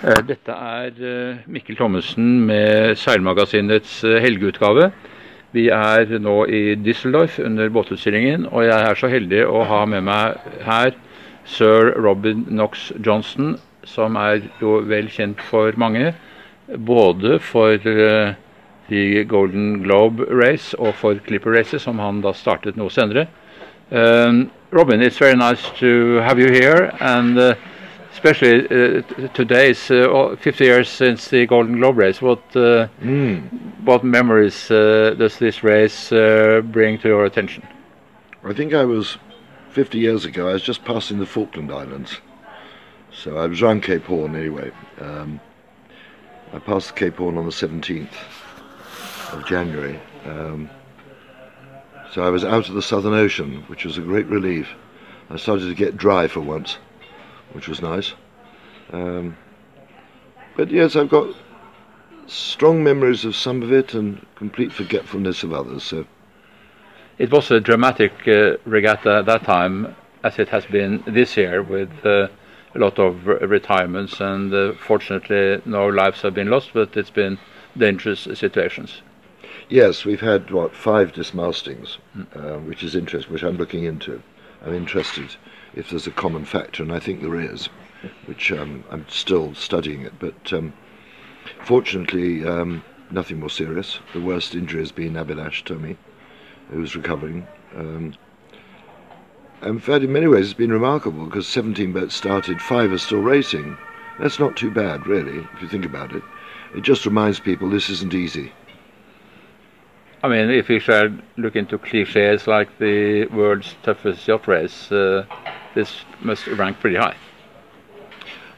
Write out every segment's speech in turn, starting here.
Eh, Dette er eh, Mikkel Thommessen med Seilmagasinets eh, helgeutgave. Vi er nå i Düsseldorf under båtutstillingen, og jeg er så heldig å ha med meg her sir Robin Knox Johnson, som er jo vel kjent for mange. Både for de Golden Globe Race og for Clipper Races, som han da startet noe senere. Um, Robin, it's very nice to have you here, and uh, especially uh, t- today is uh, 50 years since the Golden Globe race. What uh, what memories uh, does this race uh, bring to your attention? I think I was 50 years ago, I was just passing the Falkland Islands. So I was around Cape Horn anyway. Um, I passed Cape Horn on the 17th of January. Um, so I was out of the Southern Ocean, which was a great relief. I started to get dry for once, which was nice. Um, but yes, I've got strong memories of some of it and complete forgetfulness of others. So It was a dramatic uh, regatta at that time, as it has been this year, with uh, a lot of re- retirements, and uh, fortunately no lives have been lost, but it's been dangerous situations. Yes, we've had what five dismastings, uh, which is interesting, which I'm looking into. I'm interested if there's a common factor, and I think there is, which um, I'm still studying it. But um, fortunately, um, nothing more serious. The worst injury has been Abhilash Tomy, who's recovering. Um, in fact, in many ways, it's been remarkable because 17 boats started, five are still racing. That's not too bad, really, if you think about it. It just reminds people this isn't easy. I mean, if we shall look into cliches like the world's toughest yacht race, uh, this must rank pretty high.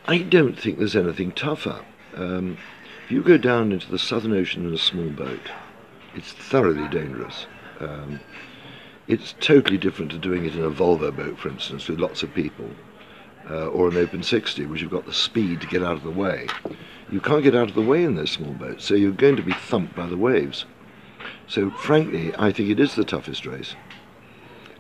I don't think there's anything tougher. Um, if you go down into the Southern Ocean in a small boat, it's thoroughly dangerous. Um, it's totally different to doing it in a Volvo boat, for instance, with lots of people, uh, or an Open 60, which you've got the speed to get out of the way. You can't get out of the way in those small boats, so you're going to be thumped by the waves. So, frankly, I think it is the toughest race.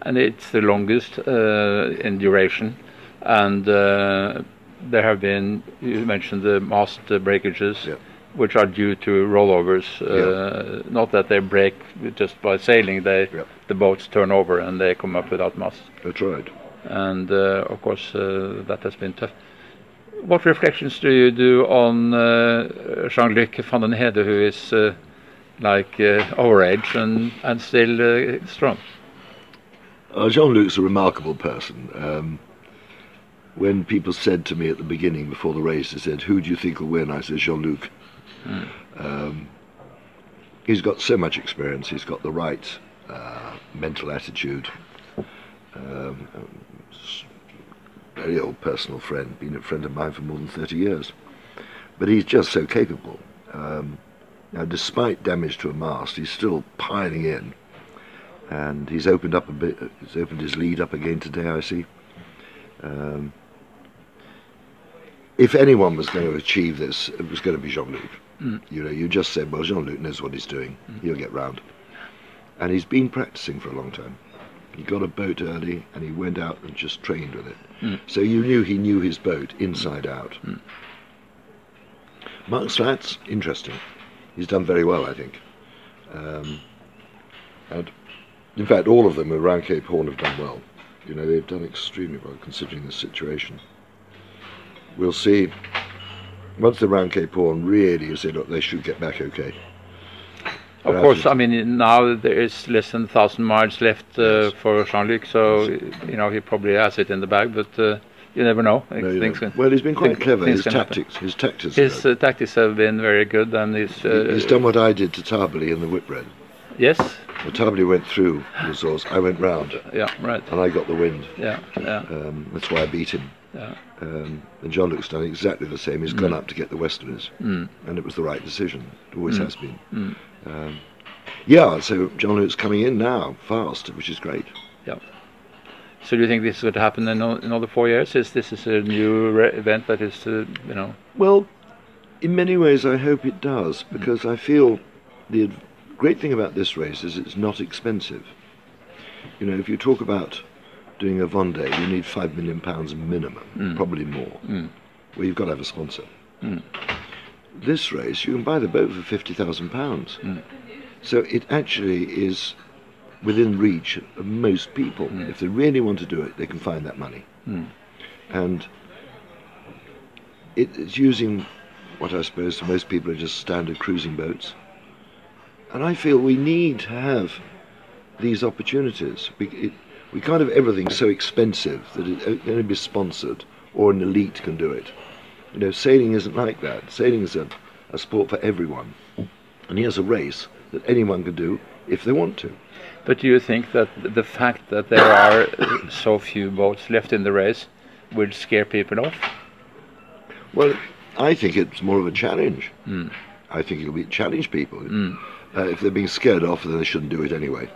And it's the longest uh, in duration. And uh, there have been, you mentioned the mast breakages, Yeah. which are due to rollovers. Uh, Not that they break just by sailing; they Yeah. the boats turn over and they come up without mast. That's right. And uh, of course, uh, that has been tough. What reflections do you do on uh, Jean-Luc van den Heede, who is uh, like uh, our age and and still uh, strong? Uh, Jean-Luc's a remarkable person. Um, when people said to me at the beginning, before the race, they said, "Who do you think will win?" I said, "Jean-Luc." Um, he's got so much experience. He's got the right uh, mental attitude. Um, very old personal friend, been a friend of mine for more than thirty years. But he's just so capable. Um, now, despite damage to a mast, he's still piling in and he's opened up a bit. He's opened his lead up again today. I see. Um, if anyone was going to achieve this, it was going to be Jean-Luc. You know, you just said, "Well, Jean-Luc knows what he's doing. He'll get round," and he's been practicing for a long time. He got a boat early, and he went out and just trained with it. So you knew he knew his boat inside out. Mark Slats, interesting. He's done very well, I think. Um, and in fact, all of them around Cape Horn have done well. You know, they've done extremely well considering the situation. We'll see. Once they're around Cape Horn, really, you say, look, they should get back okay. Of But course, I mean now there is less than thousand miles left uh, Yes. for Jean-Luc, so you know he probably has it in the bag, but uh, you never know. No, Things can- well, he's been quite things- clever. things His happen. tactics, his tactics. His uh, tactics have been very good, and he's, uh, he's done what I did to Tabarly in the whip Whitbread. Yes, Well, Tabarly went through the source. I went round, yeah, right, and I got the wind. yeah, yeah, Um, that's why I beat him. yeah. Um, and Jean-Luc's done exactly the same. He's gone up to get the Westerners, Mm. and it was the right decision. It always has been. Mm. Um, yeah, so Jean-Luc's coming in now, fast, which is great. Yeah. So do you think this is going to happen in o- another four years? Is this is a new re- event that is, uh, you know, Well, in many ways, I hope it does, because I feel the great thing about this race is it's not expensive. You know, if you talk about doing a Vendée, you need five million pounds minimum, Mm. probably more. Mm. Well, you've got to have a sponsor. This race, you can buy the boat for fifty thousand pounds. So it actually is within reach of most people. If they really want to do it, they can find that money. And it, it's using what I suppose most people are just standard cruising boats. And I feel we need to have these opportunities. We, it, we can't have everything so expensive that it can only be sponsored or an elite can do it. You know, sailing isn't like that. Sailing is a, a sport for everyone. And here's a race that anyone can do if they want to. But do you think that the fact that there are so few boats left in the race will scare people off? Well, I think it's more of a challenge. Hmm. I think it'll be challenge people. Hmm. Uh, if they're being scared off, then they shouldn't do it anyway.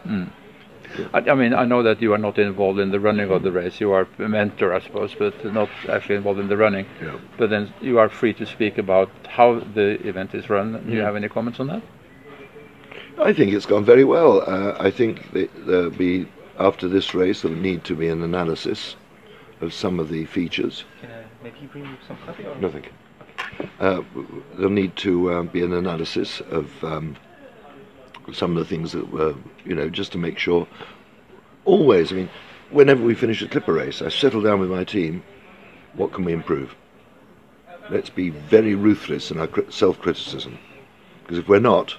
I, I mean, I know that you are not involved in the running of the race. You are a mentor, I suppose, but not actually involved in the running. Yeah. But then you are free to speak about how the event is run. Do you have any comments on that? I think it's gone very well. Uh, I think that there'll be after this race there'll need to be an analysis of some of the features. Can I maybe bring you some coffee? Or? Nothing. Uh, there'll need to um, be an analysis of um, some of the things that were, you know, just to make sure. Always, I mean, whenever we finish a clipper race, I settle down with my team. What can we improve? Let's be very ruthless in our self-criticism, because if we're not,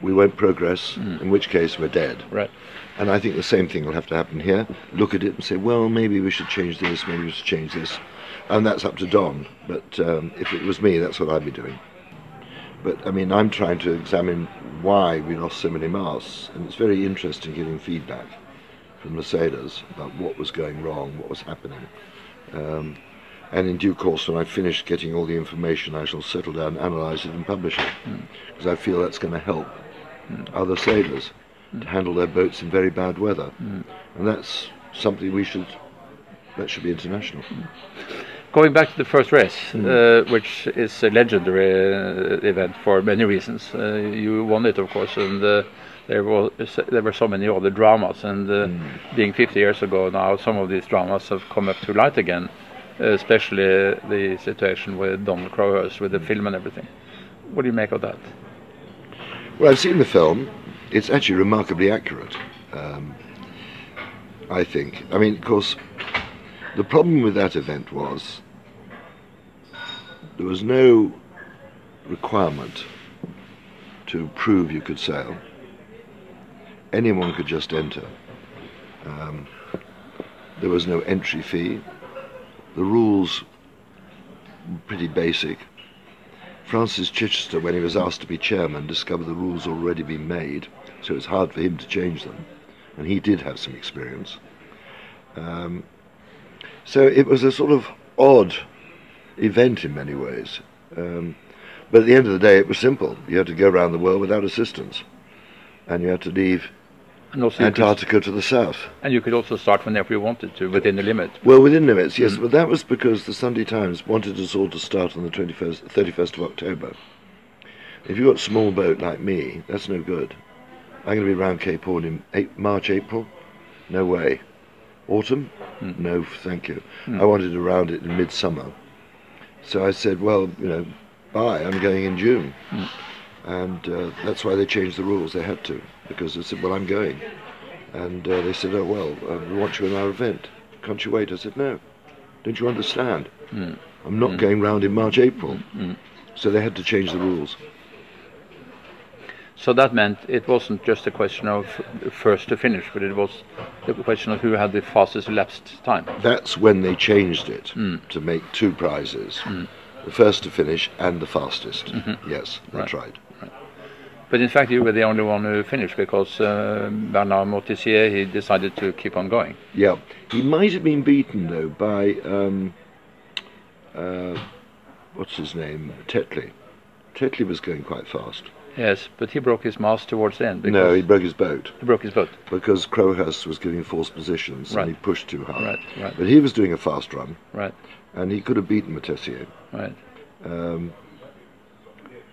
we won't progress. In which case, we're dead. Right. And I think the same thing will have to happen here. Look at it and say, well, maybe we should change this, maybe we should change this. And that's up to Don. But um, if it was me, that's what I'd be doing. But I mean, I'm trying to examine why we lost so many masts. And it's very interesting getting feedback from the sailors about what was going wrong, what was happening. Um, and in due course, when I've finished getting all the information, I shall settle down, analyse it, and publish it. Hmm. Because I feel that's going to help hmm. other sailors to hmm. handle their boats in very bad weather. And that's something we should, that should be international. Going back to the first race, uh, which is a legendary uh, event for many reasons. Uh, you won it, of course, and uh, there were there were so many other dramas. And uh, being 50 years ago now, some of these dramas have come up to light again, especially the situation with Donald Crowhurst with the film and everything. What do you make of that? Well, I've seen the film. It's actually remarkably accurate, um, I think. I mean, of course, the problem with that event was there was no requirement to prove you could sail. Anyone could just enter. Um, there was no entry fee. The rules were pretty basic. Francis Chichester, when he was asked to be chairman, discovered the rules already been made, so it's hard for him to change them. And he did have some experience. Um, so it was a sort of odd event in many ways. Um, but at the end of the day, it was simple. You had to go around the world without assistance. And you had to leave And you could, Antarctica to the south. and you could also start whenever you wanted to, within the limit. Well, within limits, yes, but that was because the Sunday Times wanted us all to start on the 21st, 31st of October. If you've got a small boat like me, that's no good. I'm going to be around Cape Horn in eight, March, April? No way. Autumn? Hmm. No, thank you. Hmm. I wanted to round it in midsummer. So I said, well, you know, bye, I'm going in June. Hmm. And uh, that's why they changed the rules. They had to, because they said, well, I'm going. And uh, they said, oh, well, uh, we want you in our event. Can't you wait? I said, no. Don't you understand? I'm not going round in March, April. So they had to change the rules. So that meant it wasn't just a question of first to finish, but it was the question of who had the fastest elapsed time. That's when they changed it to make two prizes. The first to finish and the fastest. Yes, that's right. But in fact, you were the only one who finished because uh, Bernard Moitessier he decided to keep on going. Yeah. He might have been beaten, though, by, um, uh, what's his name? Tetley. Tetley was going quite fast. Yes, but he broke his mast towards the end. No, he broke his boat he broke his boat. because Crowhurst was giving false positions Right. and he pushed too hard. Right, right. But he was doing a fast run Right, and he could have beaten Moitessier. right. Um,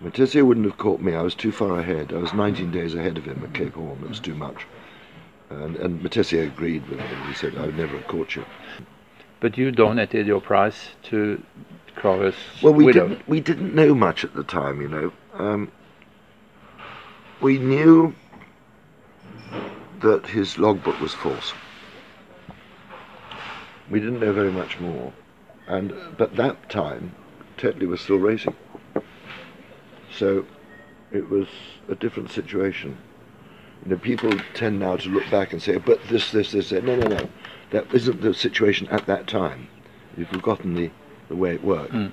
Moitessier wouldn't have caught me. I was too far ahead. I was 19 days ahead of him at Cape Horn. It was too much. And, and Moitessier agreed with me. He said, I would never have caught you. But you donated your prize to Crow's Well, we widow. didn't we didn't know much at the time, you know. Um, we knew that his logbook was false. We didn't know very much more, and but that time, Tetley was still racing. So, it was a different situation. You know, people tend now to look back and say, "But this, this, this." that." No, no, no. That isn't the situation at that time. You've forgotten the, the way it worked. Mm.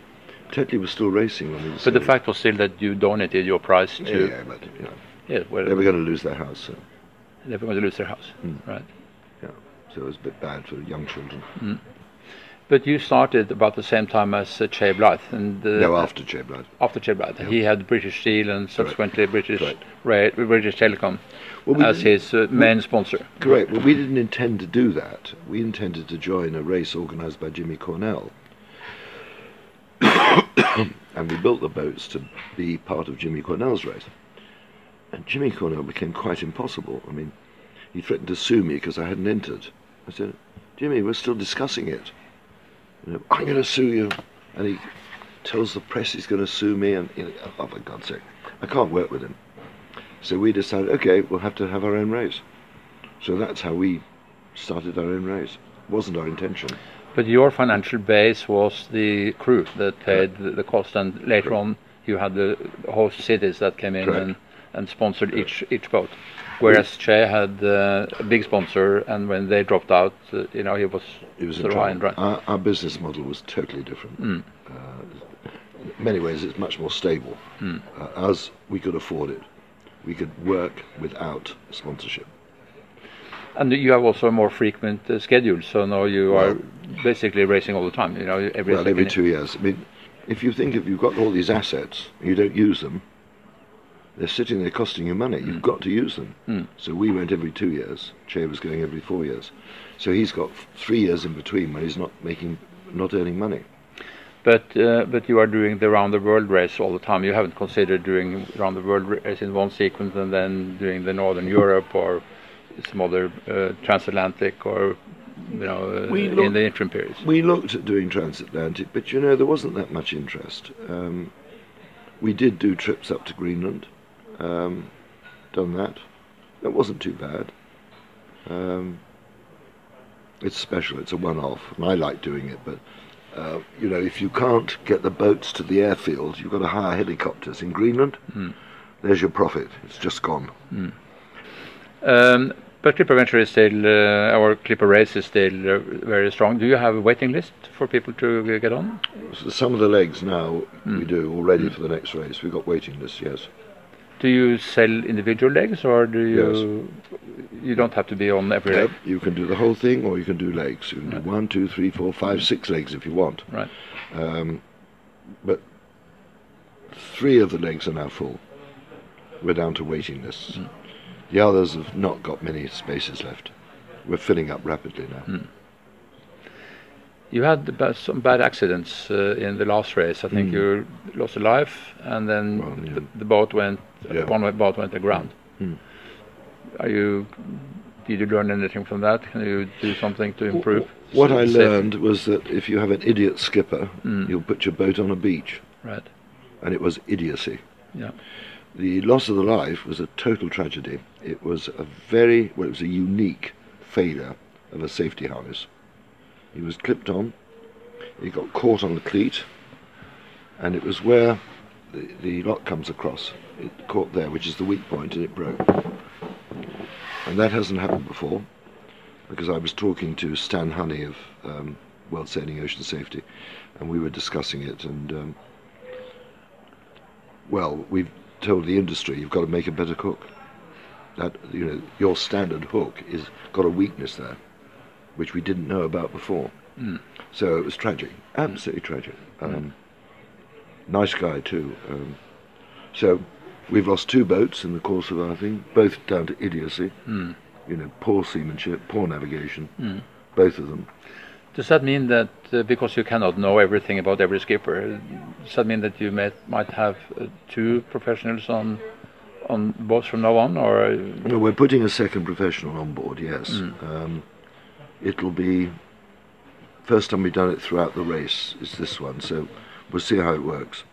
Tetley was still racing when he was. But the fact was still that you donated your prize to. yeah, but you know, Yeah, they were going to lose their house, so, they were going to lose their house. Mm. Right. so it was a bit bad for young children. But you started about the same time as uh, Chay Blyth, and uh, no, after Che Blood. after Chay Blyth, Yeah. he had British Steel and subsequently British Correct. Ra- British Telecom Well, we as his uh, main sponsor. Correct. Well, we didn't intend to do that. We intended to join a race organised by Jimmy Cornell. and we built the boats to be part of Jimmy Cornell's race. And Jimmy Cornell became quite impossible. I mean, he threatened to sue me because I hadn't entered. I said, Jimmy, we're still discussing it. You know, I'm going to sue you. And he tells the press he's going to sue me. And, you know, oh, for God's sake, I can't work with him. So we decided, okay, we'll have to have our own race. So that's how we started our own race. It wasn't our intention. But your financial base was the crew that paid the, the cost, and later on you had the host cities that came in Correct. and, and sponsored each each boat. Whereas Chay had uh, a big sponsor, and when they dropped out, uh, you know, he was It was in sort of high and dry. Our, our business model was totally different. Mm. Uh, in many ways, it's much more stable. Mm. Uh, as we could afford it, we could work without sponsorship. And you have also a more frequent uh, schedule, so now you are basically racing all the time. You know, every well, every two years. I mean, if you think if you've got all these assets, you don't use them, they're sitting there costing you money. You've got to use them. Mm. So we went every two years. Chay was going every four years. So he's got three years in between when he's not making, not earning money. But uh, but you are doing the round the world race all the time. You haven't considered doing round the world race in one sequence and then doing the Northern Europe or some other uh, transatlantic or you know uh, We in look- the interim periods. We looked at doing transatlantic, but you know there wasn't that much interest. Um, we did do trips up to Greenland, um, done that. That wasn't too bad. Um, it's special. It's a one-off, and I like doing it. But uh, you know, if you can't get the boats to the airfield, you've got to hire helicopters in Greenland. Mm. There's your profit. It's just gone. Um, but Clipper Venture is still, uh, our Clipper Race is still uh, very strong. Do you have a waiting list for people to get on? Some of the legs now we Mm. do already for the next race. We've got waiting lists. Yes. Do you sell individual legs or do you? Yes. You don't have to be on every Yep, leg, you can do the whole thing, or you can do legs. You can do one, two, three, four, five, six legs if you want. right? Um, but three of the legs are now full. We're down to waiting lists. The others have not got many spaces left. We're filling up rapidly now. You had some bad accidents uh, in the last race. I think Mm. you lost a life, and then Well, yeah. the, the boat went. Yeah. One boat went aground. Mm. Are you? Did you learn anything from that? Can you do something to improve? What I learned was that if you have an idiot skipper, Mm. you'll put your boat on a beach, Right. and it was idiocy. Yeah. The loss of the life was a total tragedy. It was a very, well, it was a unique failure of a safety harness. He was clipped on, he got caught on the cleat, and it was where the, the lock comes across. It caught there, which is the weak point, and it broke. And that hasn't happened before, because I was talking to Stan Honey of um, World Sailing Ocean Safety, and we were discussing it, and um, well, we've told the industry you've got to make a better hook. That you know, your standard hook is got a weakness there, which we didn't know about before. Mm. So it was tragic, absolutely tragic. Um, Nice guy too. Um, so we've lost two boats in the course of our thing, both down to idiocy. Mm. You know, poor seamanship, poor navigation, Mm. both of them. Does that mean that uh, because you cannot know everything about every skipper, does that mean that you might might have uh, two professionals on on boats from now on, or No, we're putting a second professional on board. Yes, Mm. um, it'll be first time we've done it throughout the race is this one, so we'll see how it works.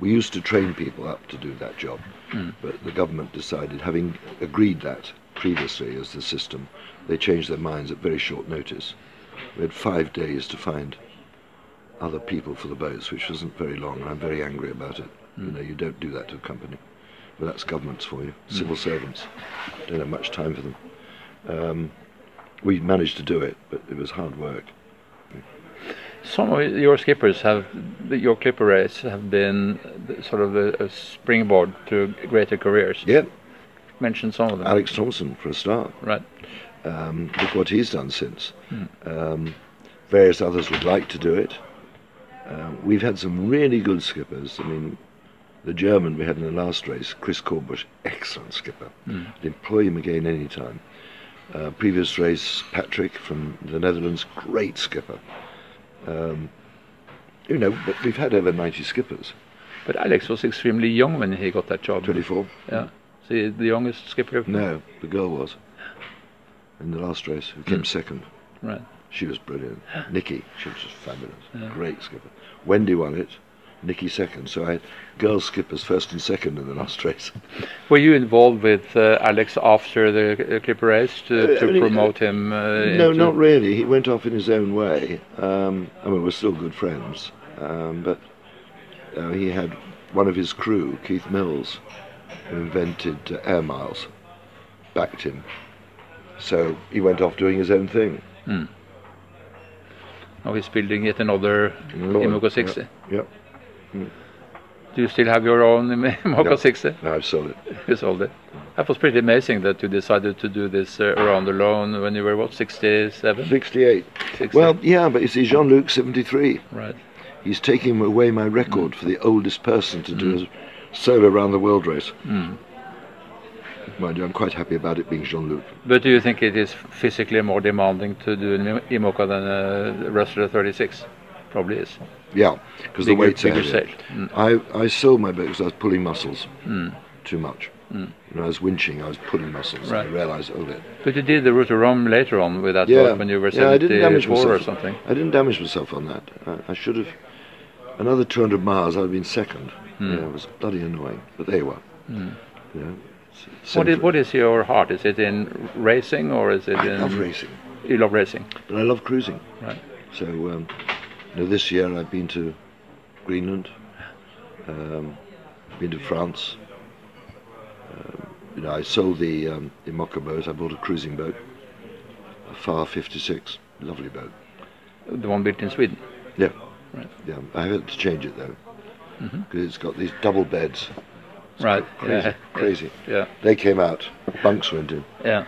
We used to train people up to do that job, hmm. but the government decided, having agreed that previously as the system, they changed their minds at very short notice. We had five days to find other people for the boats, which wasn't very long, and I'm very angry about it. You hmm. know, you don't do that to a company. But that's governments for you, hmm. civil servants. Don't have much time for them. Um, we managed to do it, but it was hard work. Some of your skippers have, your clipper race have been sort of a, a springboard to greater careers. Yeah, Mention some of them. Alex Thomson for a start. Right. Um, look what he's done since. Um, various others would like to do it. Um, we've had some really good skippers. I mean, the German we had in the last race, Chris Corbush, excellent skipper. I'd employ him again any time. Uh, previous race, Patrick from the Netherlands, great skipper. Um, you know, but we've had over 90 skippers, But Alex was extremely young when he got that job. 24. Yeah. So the youngest skipper. No, the girl was in the last race, who came second. Right. She was brilliant. Nikki, she was just fabulous. Great skipper. Wendy won it. Nikki second. So I had girl skippers first and second in the last race. Were you involved with uh, Alex after the uh, clipper race to, Uh, to I mean, promote him? Uh, no, not really. He went off in his own way. Um, I mean, we're still good friends. Um, but uh, he had one of his crew, Keith Mills, who invented uh, air miles, backed him. So he went off doing his own thing. Now he's building yet another Lord, Imoca 60. Yep. Do you still have your own No. 60? No, I've sold it. You sold it. That was pretty amazing that you decided to do this uh, around alone when you were, what, 67? 68. 60? Well, yeah, but you see, Jean Luc, 73. Right. He's taking away my record for the oldest person to do a solo around the world race. Mind you, I'm quite happy about it being Jean Luc. But do you think it is physically more demanding to do an Imoca than a Rustler 36? Probably is. Yeah, because the weight's bigger heavier. Mm. I, I sold my boat because I was pulling muscles too much. When I was winching, I was pulling muscles. Right. I realised, oh, it. But you did the Route du Rhum later on with that Yeah, boat when you were yeah, I didn't damage 74 or something. I didn't damage myself on that. I, I should have. Another 200 miles, I'd have been second. Hmm. Yeah, it was bloody annoying, but there you are. You know, it's- it's What is, what is your heart? Is it in racing or is it I in... love racing, You love racing, but I love cruising. right. So, um, know, this year I've been to Greenland, um, been to France. Um, you know, I sold the um, Imoca boat. I bought a cruising boat, a Far 56, lovely boat. The one built in Sweden. Yeah, Right. yeah. I had to change it though, because it's got these double beds. Right. Crazy, Yeah. crazy. Yeah. They came out, bunks went in, Yeah.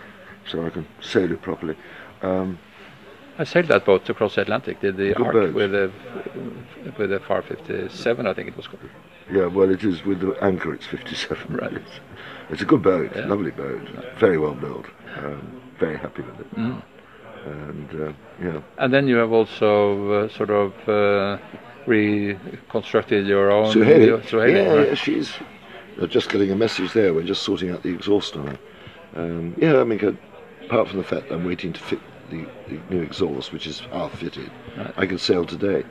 so I can sail it properly. Um, I sailed that boat across the Atlantic. Did the boat. with the with the FAR 57, I think it was called. yeah, well, it is with the anchor. It's 57. Right. It's, it's a good boat, Yeah. lovely boat, very well built. Um, very happy with it. Mm. And uh, yeah, And then you have also uh, sort of uh, reconstructed your own Suhaili. Suhaili, yeah, right? yeah, she's just getting a message there. We're just sorting out the exhaust on her. Um, yeah, I mean, apart from the fact that I'm waiting to fit the, the new exhaust, which is half fitted, Right. I can sail today.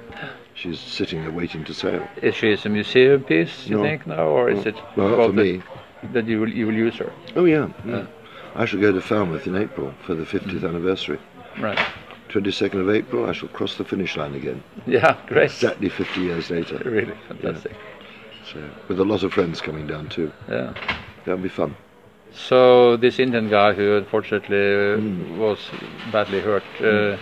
She's sitting there waiting to sail. Is she a museum piece, you No. think, now, or is it Well, for that- me. that you will you will use her? Oh yeah, yeah. I shall go to Falmouth in April for the 50th Mm. anniversary. Right. 22nd of April, I shall cross the finish line again. Yeah, great. Exactly 50 years later. Really fantastic. So, with a lot of friends coming down too. Yeah. That'll be fun. So this Indian guy who unfortunately Mm. was badly hurt, uh,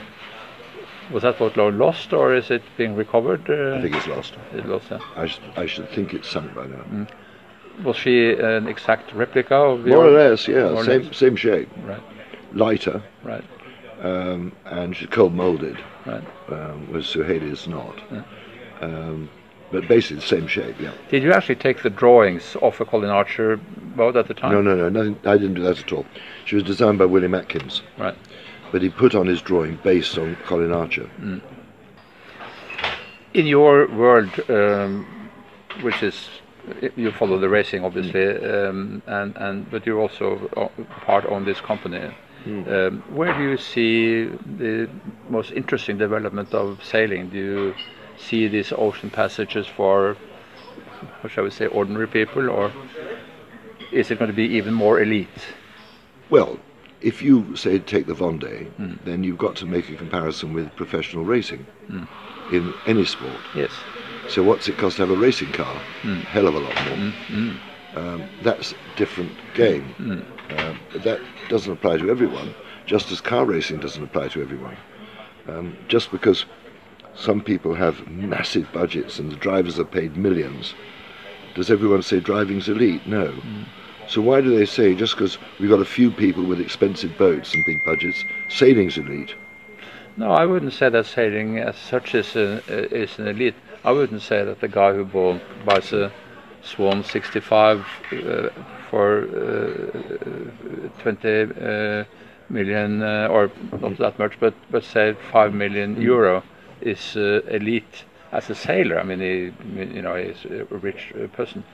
was that boat lost or is it being recovered? Uh, I think it's lost. it lost. Yeah. I, sh- I should think it's sunk by now. Mm. Was she an exact replica of More or less, yeah. Or same less. same shape, Right. lighter, Right. um, and she's cold molded, Right. um, whereas Suhaili is not. Um, but basically the same shape, yeah. Did you actually take the drawings off a Colin Archer boat at the time? No, no, no, nothing, I didn't do that at all. She was designed by William Atkins, Right. but he put on his drawing based on Colin Archer. In your world, um, which is you follow the racing obviously, Mm. um, and and but you're also uh, part on this company. Um, where do you see the most interesting development of sailing? Do you see these ocean passages for, how shall we say, ordinary people, or is it going to be even more elite? Well, if you say take the Vendée, then you've got to make a comparison with professional racing in any sport. Yes. So what's it cost to have a racing car? Hell of a lot more. Um, that's a different game. Um, but that doesn't apply to everyone, just as car racing doesn't apply to everyone. Um, just because some people have massive budgets and the drivers are paid millions, does everyone say driving's elite? No. So why do they say just because we've got a few people with expensive boats and big budgets, sailing's elite? No, I wouldn't say that sailing as such is, a, is an elite. I wouldn't say that the guy who bought, buys a Swan 65 uh, for uh, 20 uh, million, uh, or not that much, but, but say 5 million euro is uh, elite as a sailor. I mean, he, you know, he's a rich uh, person.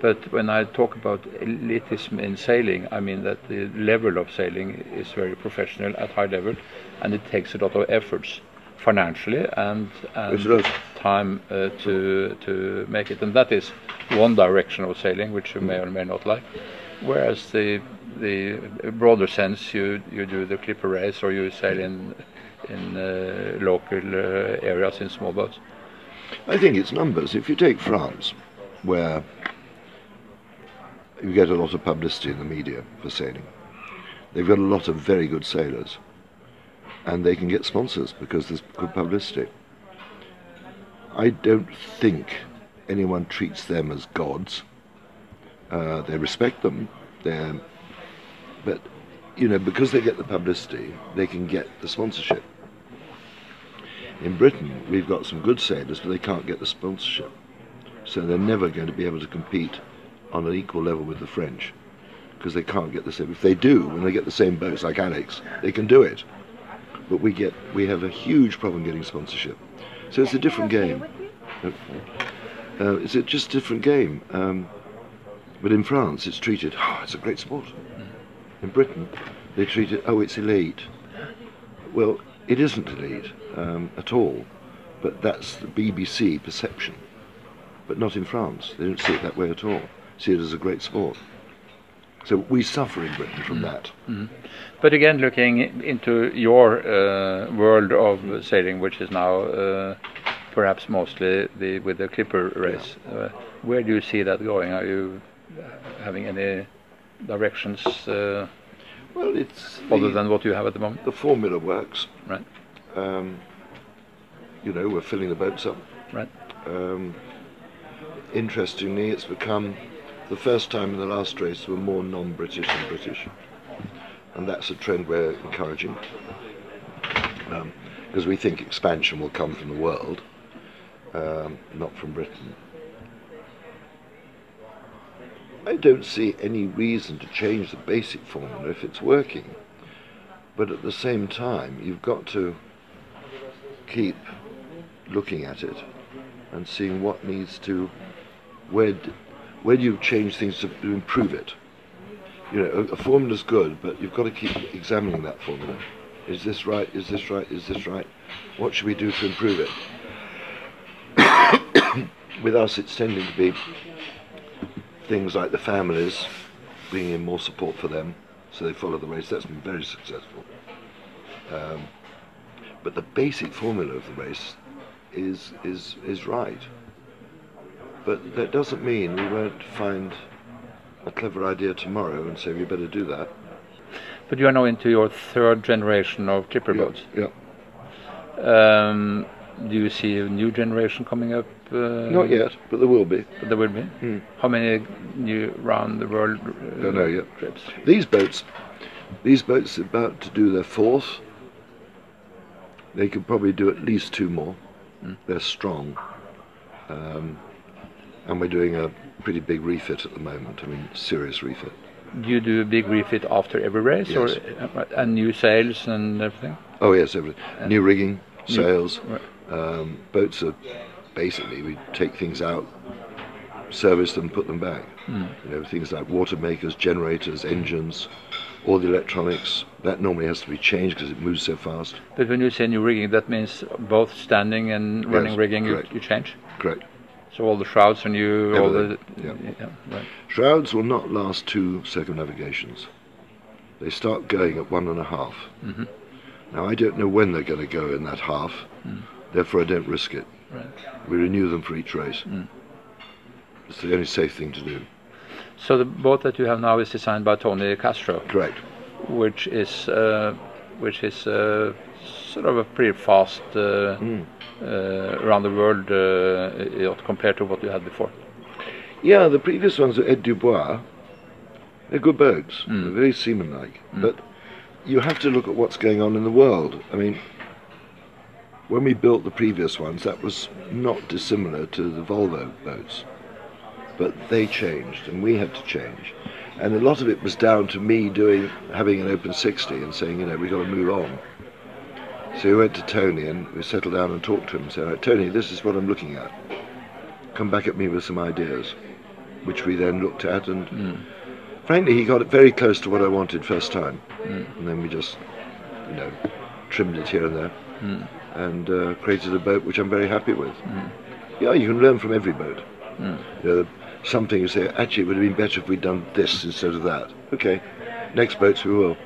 But when I talk about elitism in sailing, I mean that the level of sailing is very professional at high level, and it takes a lot of efforts financially and, and Yes, it does. time uh, to to make it. And that is one direction of sailing, which you may or may not like. Whereas the the broader sense, you you do the clipper race or you sail in in uh, local uh, areas in small boats. I think it's numbers. If you take France, where you get a lot of publicity in the media for sailing, they've got a lot of very good sailors, and they can get sponsors because there's good publicity. I don't think anyone treats them as gods. Uh, they respect them, but you know because they get the publicity, they can get the sponsorship. In Britain, we've got some good sailors, but they can't get the sponsorship. So they're never going to be able to compete on an equal level with the French because they can't get the same. If they do, when they get the same boats like Alex, they can do it. But we get we have a huge problem getting sponsorship. So it's a different game. Uh, it's a just a different game. Um, but in France, it's treated. Oh, it's a great sport. In Britain, they treat it. Oh, it's elite. Well, it isn't elite um, at all, but that's the BBC perception. But not in France. They don't see it that way at all. See it as a great sport. So we suffer in Britain from that. But again, looking into your uh, world of sailing, which is now uh, perhaps mostly the with the clipper race, uh, where do you see that going? Are you having any directions uh, Well, it's other the, than what you have at the moment? the formula works. Right. Um, you know, we're filling the boats up. Right. Um, interestingly, it's become the first time in the last race there were more non-British than British, and that's a trend we're encouraging because we think expansion will come from the world, um, not from Britain. I don't see any reason to change the basic formula if it's working, but at the same time, you've got to keep looking at it and seeing what needs to where where do you change things to, improve it? You know a, a is good but you've got to keep examining that formula. Is this right? Is this right? Is this right? What should we do to improve it? With us it's tending to be things like the families bringing in more support for them so they follow the race. That's been very successful. Um, but the basic formula of the race is is is right. But that doesn't mean we won't find a clever idea tomorrow and say we better do that. But you are now into your third generation of clipper boats. Yeah. Um, do you see a new generation coming up? Uh, Not yet, but there will be. There will be. Hmm. How many new round the world uh, Don't know yet. trips? These boats, these boats are about to do their fourth. They could probably do at least two more. They're strong, um, and we're doing a pretty big refit at the moment. I mean, serious refit. Do you do a big refit after every race, Yes. or uh, and new sails and everything? Oh yes, everything. New rigging, sails. right. Um, boats are basically we take things out service them, put them back. You know, things like water makers, generators, engines, all the electronics. That normally has to be changed because it moves so fast. But when you say new rigging, that means both standing and running Yes, rigging you, you change. Correct. So all the shrouds are new, all the Everything, yeah, right. Shrouds will not last two circumnavigations. They start going at one and a half. Mm-hmm. Now, I don't know when they're going to go in that half, therefore, I don't risk it. Mm. Right. Mm. We renew them for each race. It's the only safe thing to do. So the boat that you have now is designed by Tony Castro, Correct. which is uh, which is uh, sort of a pretty fast uh, Mm. uh, around the world uh, compared to what you had before. Yeah, the previous ones were Ed Dubois. They're good boats, Mm. they're very seaman-like. But you have to look at what's going on in the world. I mean, when we built the previous ones, that was not dissimilar to the Volvo boats. But they changed, and we had to change. And a lot of it was down to me doing, having an open 60 and saying, you know, we've got to move on. So we went to Tony and we settled down and talked to him and said, right, Tony, this is what I'm looking at. Come back at me with some ideas, which we then looked at and hmm. frankly, he got it very close to what I wanted first time, hmm. and then we just, you know, trimmed it here and there, hmm. and uh, created a boat which I'm very happy with. Yeah, you can learn from every boat. You know, something you say, actually, it would have been better if we'd done this instead of that. Okay, next boats we will.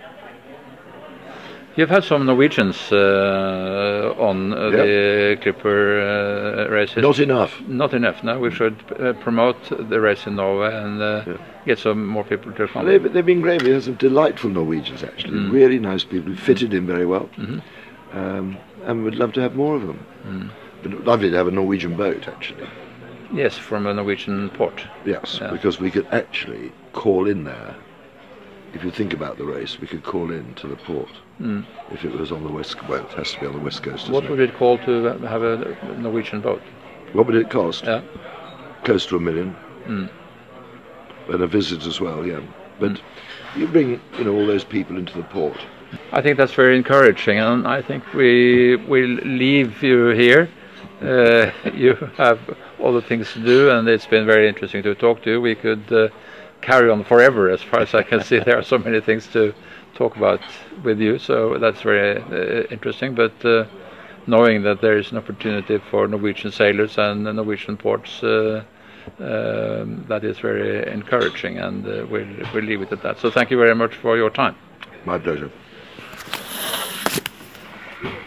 You've had some Norwegians uh, on uh, the Clipper uh, races. Not enough. Not enough. No, we should uh, promote the race in Norway and uh, Yeah. get some more people to come. They've, they've been great. We had some delightful Norwegians, actually. Really nice people who fitted in very well. Um, and we'd love to have more of them. But lovely to have a Norwegian boat, actually. Yes, from a Norwegian port. Yes, Yeah. because we could actually call in there. If you think about the race, we could call in to the port. If it was on the west, well, it has to be on the west coast. What it? would it call to have a Norwegian boat? what would it cost? Yeah. Close to a million. Mm. And a visit as well, yeah. But you bring, you know, all those people into the port. I think that's very encouraging, and I think we will leave you here. Uh, you have the things to do, and it's been very interesting to talk to you. We could uh, carry on forever, as far as I can see. There are so many things to talk about with you, so that's very uh, interesting. But uh, knowing that there is an opportunity for Norwegian sailors and Norwegian ports. Uh, um, that is very encouraging, and uh, we'll, we'll leave it at that. So, thank you very much for your time. My pleasure.